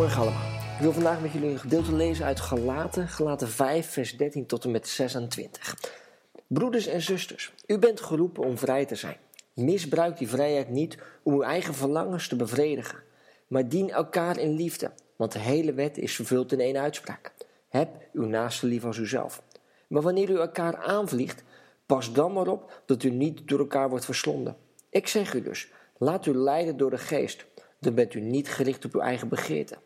Goedemorgen allemaal. Ik wil vandaag met jullie een gedeelte lezen uit Galaten, Galaten 5, vers 13 tot en met 26. Broeders en zusters, u bent geroepen om vrij te zijn. Misbruik die vrijheid niet om uw eigen verlangens te bevredigen, maar dien elkaar in liefde, want de hele wet is vervuld in één uitspraak. Heb uw naaste lief als uzelf. Maar wanneer u elkaar aanvliegt, pas dan maar op dat u niet door elkaar wordt verslonden. Ik zeg u dus, laat u leiden door de geest, dan bent u niet gericht op uw eigen begeerte.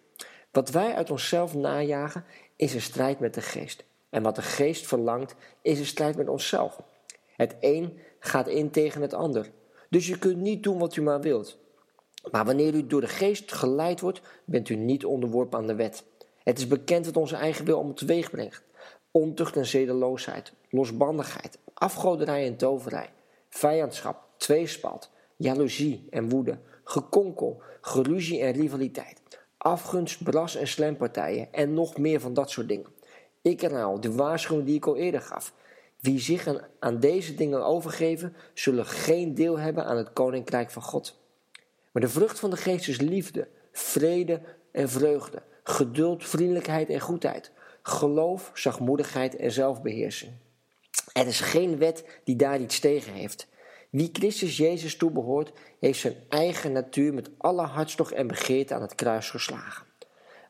Wat wij uit onszelf najagen, is een strijd met de geest. En wat de geest verlangt, is een strijd met onszelf. Het een gaat in tegen het ander. Dus je kunt niet doen wat u maar wilt. Maar wanneer u door de geest geleid wordt, bent u niet onderworpen aan de wet. Het is bekend wat onze eigen wil om teweeg brengt. Ontucht en zedeloosheid, losbandigheid, afgoderij en toverij, vijandschap, tweespalt, jaloezie en woede, gekonkel, geruzie en rivaliteit, afgunst, bras en slempartijen en nog meer van dat soort dingen. Ik herhaal de waarschuwing die ik al eerder gaf. Wie zich aan, deze dingen overgeven, zullen geen deel hebben aan het koninkrijk van God. Maar de vrucht van de geest is liefde, vrede en vreugde, geduld, vriendelijkheid en goedheid, geloof, zachtmoedigheid en zelfbeheersing. Er is geen wet die daar iets tegen heeft. Wie Christus Jezus toebehoort, heeft zijn eigen natuur met alle hartstocht en begeerte aan het kruis geslagen.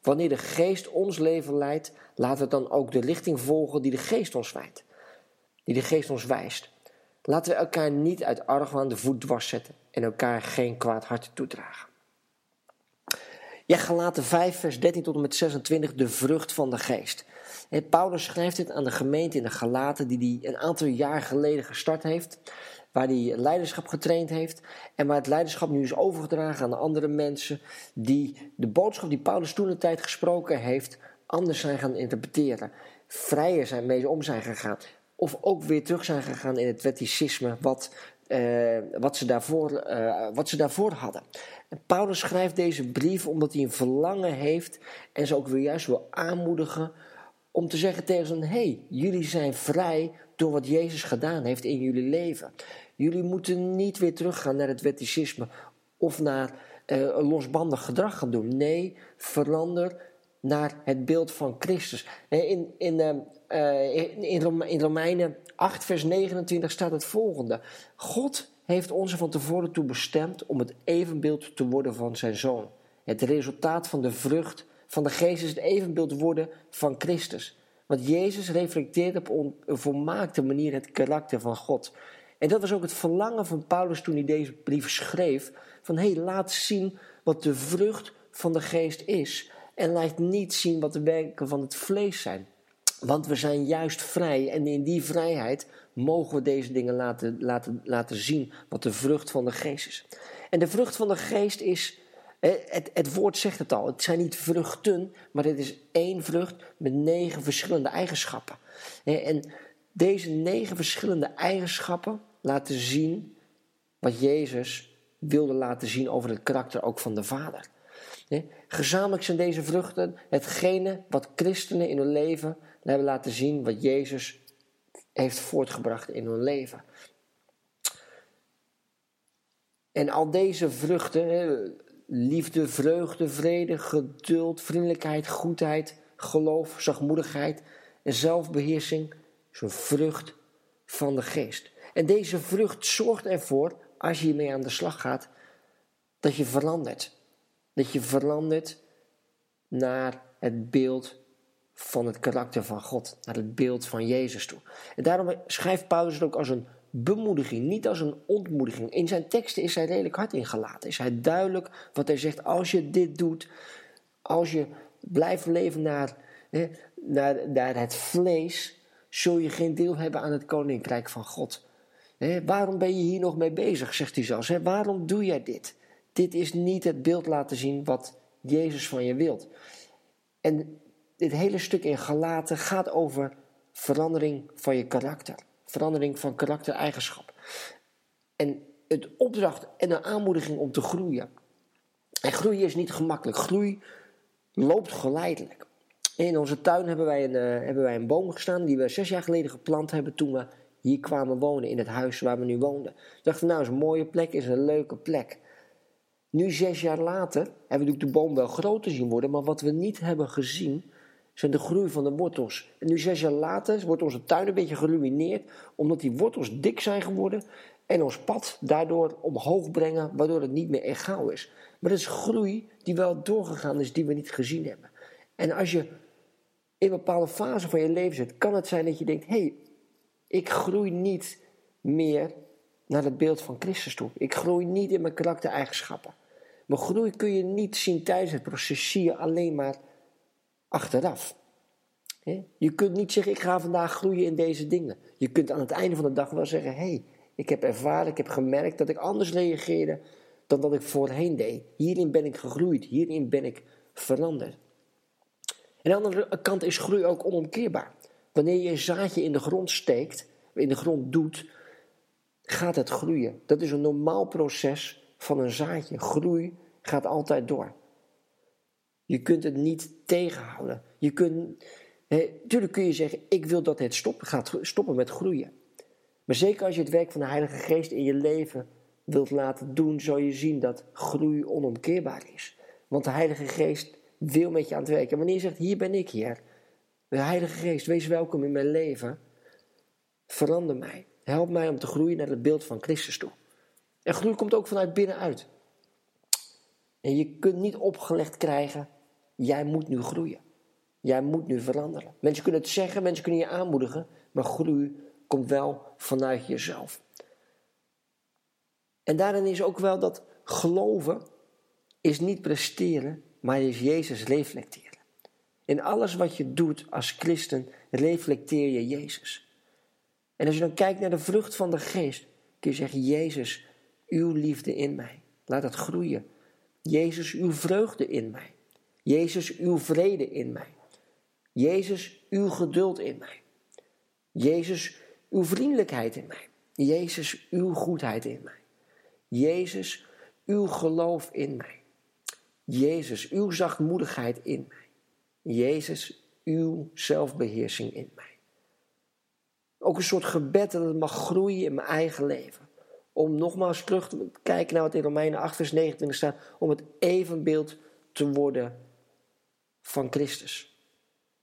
Wanneer de geest ons leven leidt, laten we dan ook de richting volgen die de geest ons wijst. Die de geest ons wijst. Laten we elkaar niet uit argwaan de voet dwars zetten en elkaar geen kwaad hart toedragen. Ja, Galaten 5, vers 13 tot en met 26, de vrucht van de geest. Paulus schrijft dit aan de gemeente in de Galaten, die hij een aantal jaar geleden gestart heeft waar hij leiderschap getraind heeft en waar het leiderschap nu is overgedragen aan de andere mensen die de boodschap die Paulus toen de tijd gesproken heeft anders zijn gaan interpreteren, vrijer zijn mee om zijn gegaan of ook weer terug zijn gegaan in het wetticisme wat, uh, wat, ze, daarvoor, uh, wat ze daarvoor hadden. En Paulus schrijft deze brief omdat hij een verlangen heeft en ze ook weer juist wil aanmoedigen om te zeggen tegen ze: hey, jullie zijn vrij door wat Jezus gedaan heeft in jullie leven. Jullie moeten niet weer teruggaan naar het wetticisme of naar een losbandig gedrag gaan doen. Nee, verander naar het beeld van Christus. In, in, uh, in, in Romeinen 8, vers 29 staat het volgende: God heeft ons van tevoren toe bestemd om het evenbeeld te worden van zijn zoon. Het resultaat van de vrucht van de geest is het evenbeeld worden van Christus. Want Jezus reflecteert op een volmaakte manier het karakter van God. En dat was ook het verlangen van Paulus toen hij deze brief schreef. Van hé, hey, laat zien wat de vrucht van de geest is. En laat niet zien wat de werken van het vlees zijn. Want we zijn juist vrij en in die vrijheid mogen we deze dingen laten, laten, laten zien wat de vrucht van de geest is. En de vrucht van de geest is, het, het woord zegt het al, het zijn niet vruchten, maar het is één vrucht met negen verschillende eigenschappen. En deze negen verschillende eigenschappen laten zien wat Jezus wilde laten zien over het karakter ook van de Vader. Gezamenlijk zijn deze vruchten hetgene wat christenen in hun leven hebben laten zien wat Jezus heeft voortgebracht in hun leven. En al deze vruchten, liefde, vreugde, vrede, geduld, vriendelijkheid, goedheid, geloof, zachtmoedigheid en zelfbeheersing, is een vrucht van de geest. En deze vrucht zorgt ervoor, als je hiermee aan de slag gaat, dat je verandert. Dat je verandert naar het beeld van het karakter van God, naar het beeld van Jezus toe. En daarom schrijft Paulus het ook als een bemoediging, niet als een ontmoediging. In zijn teksten is hij redelijk hard ingelaten. Is hij duidelijk wat hij zegt. Als je dit doet, als je blijft leven naar, hè, naar, naar het vlees, zul je geen deel hebben aan het koninkrijk van God. waarom ben je hier nog mee bezig, zegt hij zelfs. waarom doe jij dit? Dit is niet het beeld laten zien wat Jezus van je wilt. En dit hele stuk in Galaten gaat over verandering van je karakter. Verandering van karaktereigenschap. En het opdracht en de aanmoediging om te groeien. En groeien is niet gemakkelijk. Groei loopt geleidelijk. In onze tuin hebben wij, een, uh, hebben wij een boom gestaan die we zes jaar geleden geplant hebben toen we hier kwamen wonen in het huis waar we nu woonden. We dachten, nou is een mooie plek, is een leuke plek. Nu, zes jaar later, hebben we natuurlijk de boom wel groter zien worden, maar wat we niet hebben gezien, zijn de groei van de wortels. En nu, zes jaar later, wordt onze tuin een beetje geruineerd, omdat die wortels dik zijn geworden en ons pad daardoor omhoog brengen, waardoor het niet meer egaal is. Maar dat is groei die wel doorgegaan is, die we niet gezien hebben. En als je in een bepaalde fase van je leven zit, kan het zijn dat je denkt: hé, hey, ik groei niet meer naar het beeld van Christus toe. Ik groei niet in mijn karaktereigenschappen. Maar groei kun je niet zien tijdens het proces, zie je alleen maar achteraf. Je kunt niet zeggen, ik ga vandaag groeien in deze dingen. Je kunt aan het einde van de dag wel zeggen, hé, hey, ik heb ervaren, ik heb gemerkt dat ik anders reageerde dan dat ik voorheen deed. Hierin ben ik gegroeid, hierin ben ik veranderd. En aan de andere kant is groei ook onomkeerbaar. Wanneer je een zaadje in de grond steekt, in de grond doet, gaat het groeien. Dat is een normaal proces van een zaadje. Groei gaat altijd door. Je kunt het niet tegenhouden. Je kunt, natuurlijk kun je zeggen, ik wil dat het stoppen, gaat stoppen met groeien. Maar zeker als je het werk van de Heilige Geest in je leven wilt laten doen, zal je zien dat groei onomkeerbaar is. Want de Heilige Geest wil met je aan het werken. En wanneer je zegt, hier ben ik, Heer. De Heilige Geest, wees welkom in mijn leven. Verander mij. Help mij om te groeien naar het beeld van Christus toe. En groei komt ook vanuit binnenuit. En je kunt niet opgelegd krijgen, jij moet nu groeien. Jij moet nu veranderen. Mensen kunnen het zeggen, mensen kunnen je aanmoedigen, maar groei komt wel vanuit jezelf. En daarin is ook wel dat geloven is niet presteren, maar is Jezus reflecteren. In alles wat je doet als christen reflecteer je Jezus. En als je dan kijkt naar de vrucht van de geest, kun je zeggen, Jezus, uw liefde in mij. Laat het groeien. Jezus, uw vreugde in mij. Jezus, uw vrede in mij. Jezus, uw geduld in mij. Jezus, uw vriendelijkheid in mij. Jezus, uw goedheid in mij. Jezus, uw geloof in mij. Jezus, uw zachtmoedigheid in mij. Jezus, uw zelfbeheersing in mij. Ook een soort gebed dat het mag groeien in mijn eigen leven. Om nogmaals terug te kijken naar wat in Romeinen 8, vers 29 staat. Om het evenbeeld te worden van Christus.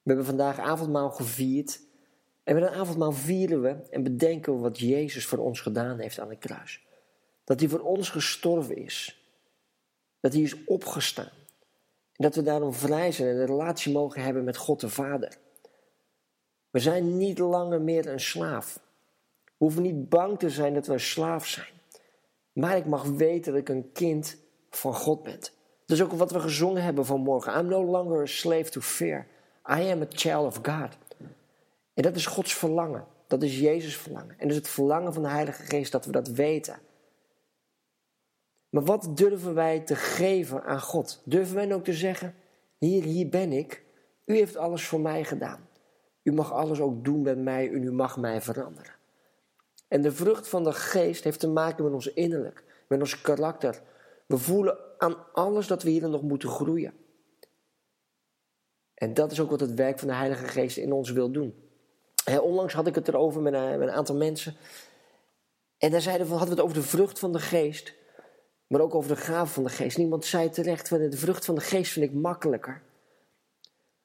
We hebben vandaag avondmaal gevierd. En met een avondmaal vieren we en bedenken we wat Jezus voor ons gedaan heeft aan het kruis. Dat hij voor ons gestorven is. Dat hij is opgestaan. En dat we daarom vrij zijn en een relatie mogen hebben met God de Vader. We zijn niet langer meer een slaaf. We hoeven niet bang te zijn dat we een slaaf zijn. Maar ik mag weten dat ik een kind van God ben. Dat is ook wat we gezongen hebben vanmorgen. I'm no longer a slave to fear. I am a child of God. En dat is Gods verlangen. Dat is Jezus' verlangen. En dat is het verlangen van de Heilige Geest dat we dat weten. Maar wat durven wij te geven aan God? Durven wij ook te zeggen: Hier, hier ben ik. U heeft alles voor mij gedaan. U mag alles ook doen met mij en u mag mij veranderen. En de vrucht van de geest heeft te maken met ons innerlijk, met ons karakter. We voelen aan alles dat we hier nog moeten groeien. En dat is ook wat het werk van de Heilige Geest in ons wil doen. onlangs had ik het erover met een, met een aantal mensen. En daar zeiden we, hadden we het over de vrucht van de geest. Maar ook over de gave van de geest. Niemand zei terecht, de vrucht van de geest vind ik makkelijker.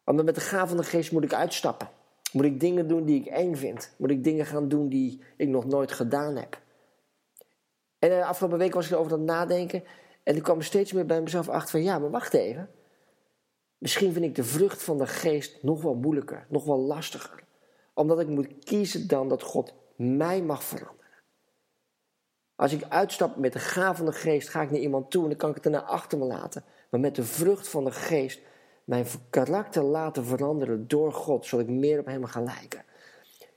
Want met de gave van de geest moet ik uitstappen. Moet ik dingen doen die ik eng vind? Moet ik dingen gaan doen die ik nog nooit gedaan heb? En de eh, afgelopen week was ik erover aan het nadenken. En ik kwam steeds meer bij mezelf achter van ja, maar wacht even. Misschien vind ik de vrucht van de geest nog wel moeilijker, nog wel lastiger. Omdat ik moet kiezen dan dat God mij mag veranderen. Als ik uitstap met de gave van de geest, ga ik naar iemand toe en dan kan ik het ernaar achter me laten. Maar met de vrucht van de geest mijn karakter laten veranderen door God, zodat ik meer op Hem ga lijken,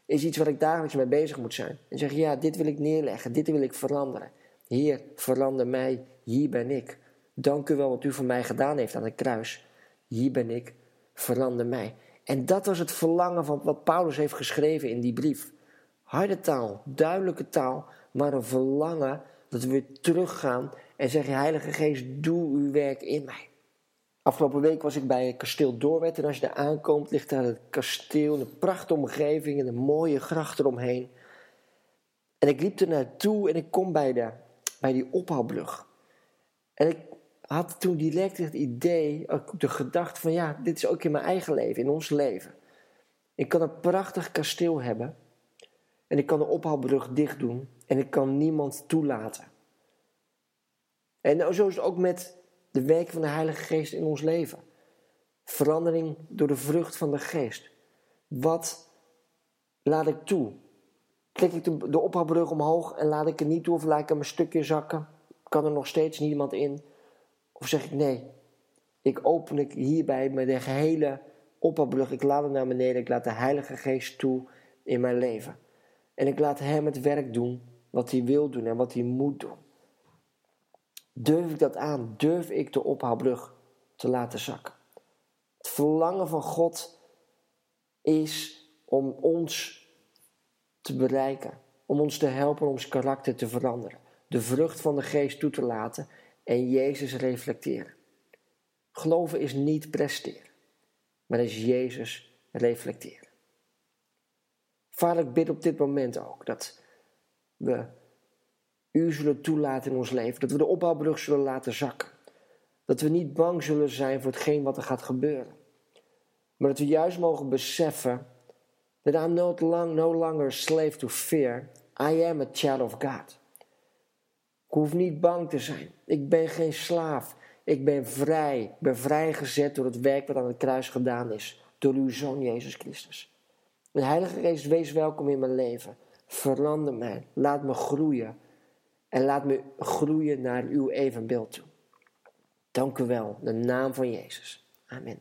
is iets waar ik dagelijks mee bezig moet zijn. En zeggen, ja, dit wil ik neerleggen, dit wil ik veranderen. Heer, verander mij, hier ben ik. Dank u wel wat u voor mij gedaan heeft aan het kruis. Hier ben ik, verander mij. En dat was het verlangen van wat Paulus heeft geschreven in die brief. Harde taal, duidelijke taal, maar een verlangen dat we weer teruggaan en zeggen, Heilige Geest, doe uw werk in mij. Afgelopen week was ik bij kasteel Doorwet en als je daar aankomt ligt daar het kasteel, een prachtige omgeving en een mooie gracht eromheen. En ik liep er naartoe en ik kom bij, de, bij die ophaalbrug. En ik had toen direct het idee, de gedachte van ja, dit is ook in mijn eigen leven, in ons leven. Ik kan een prachtig kasteel hebben en ik kan de ophaalbrug dicht doen en ik kan niemand toelaten. En zo is het ook met de werking van de Heilige Geest in ons leven. Verandering door de vrucht van de Geest. Wat laat ik toe? Klik ik de, de omhoog en laat ik het niet toe of laat ik hem een stukje zakken? Kan er nog steeds niemand in? Of zeg ik nee, ik open ik hierbij de gehele ophaalbrug. Ik laat het naar beneden. Ik laat de Heilige Geest toe in mijn leven. En ik laat Hem het werk doen wat Hij wil doen en wat Hij moet doen. Durf ik dat aan? Durf ik de ophaalbrug te laten zakken? Het verlangen van God is om ons te bereiken, om ons te helpen ons karakter te veranderen, de vrucht van de geest toe te laten en Jezus reflecteren. Geloven is niet presteren, maar is Jezus reflecteren. Vader, ik bid op dit moment ook dat we u zullen toelaten in ons leven. Dat we de opbouwbrug zullen laten zakken. Dat we niet bang zullen zijn voor hetgeen wat er gaat gebeuren. Maar dat we juist mogen beseffen that I'm no, long, no longer slave to fear. I am a child of God. Ik hoef niet bang te zijn. Ik ben geen slaaf. Ik ben vrij. Ik ben vrijgezet door het werk wat aan het kruis gedaan is. Door uw Zoon Jezus Christus. De Heilige Geest, wees welkom in mijn leven. Verander mij. Laat me groeien. En laat me groeien naar uw evenbeeld toe. Dank u wel. De naam van Jezus. Amen.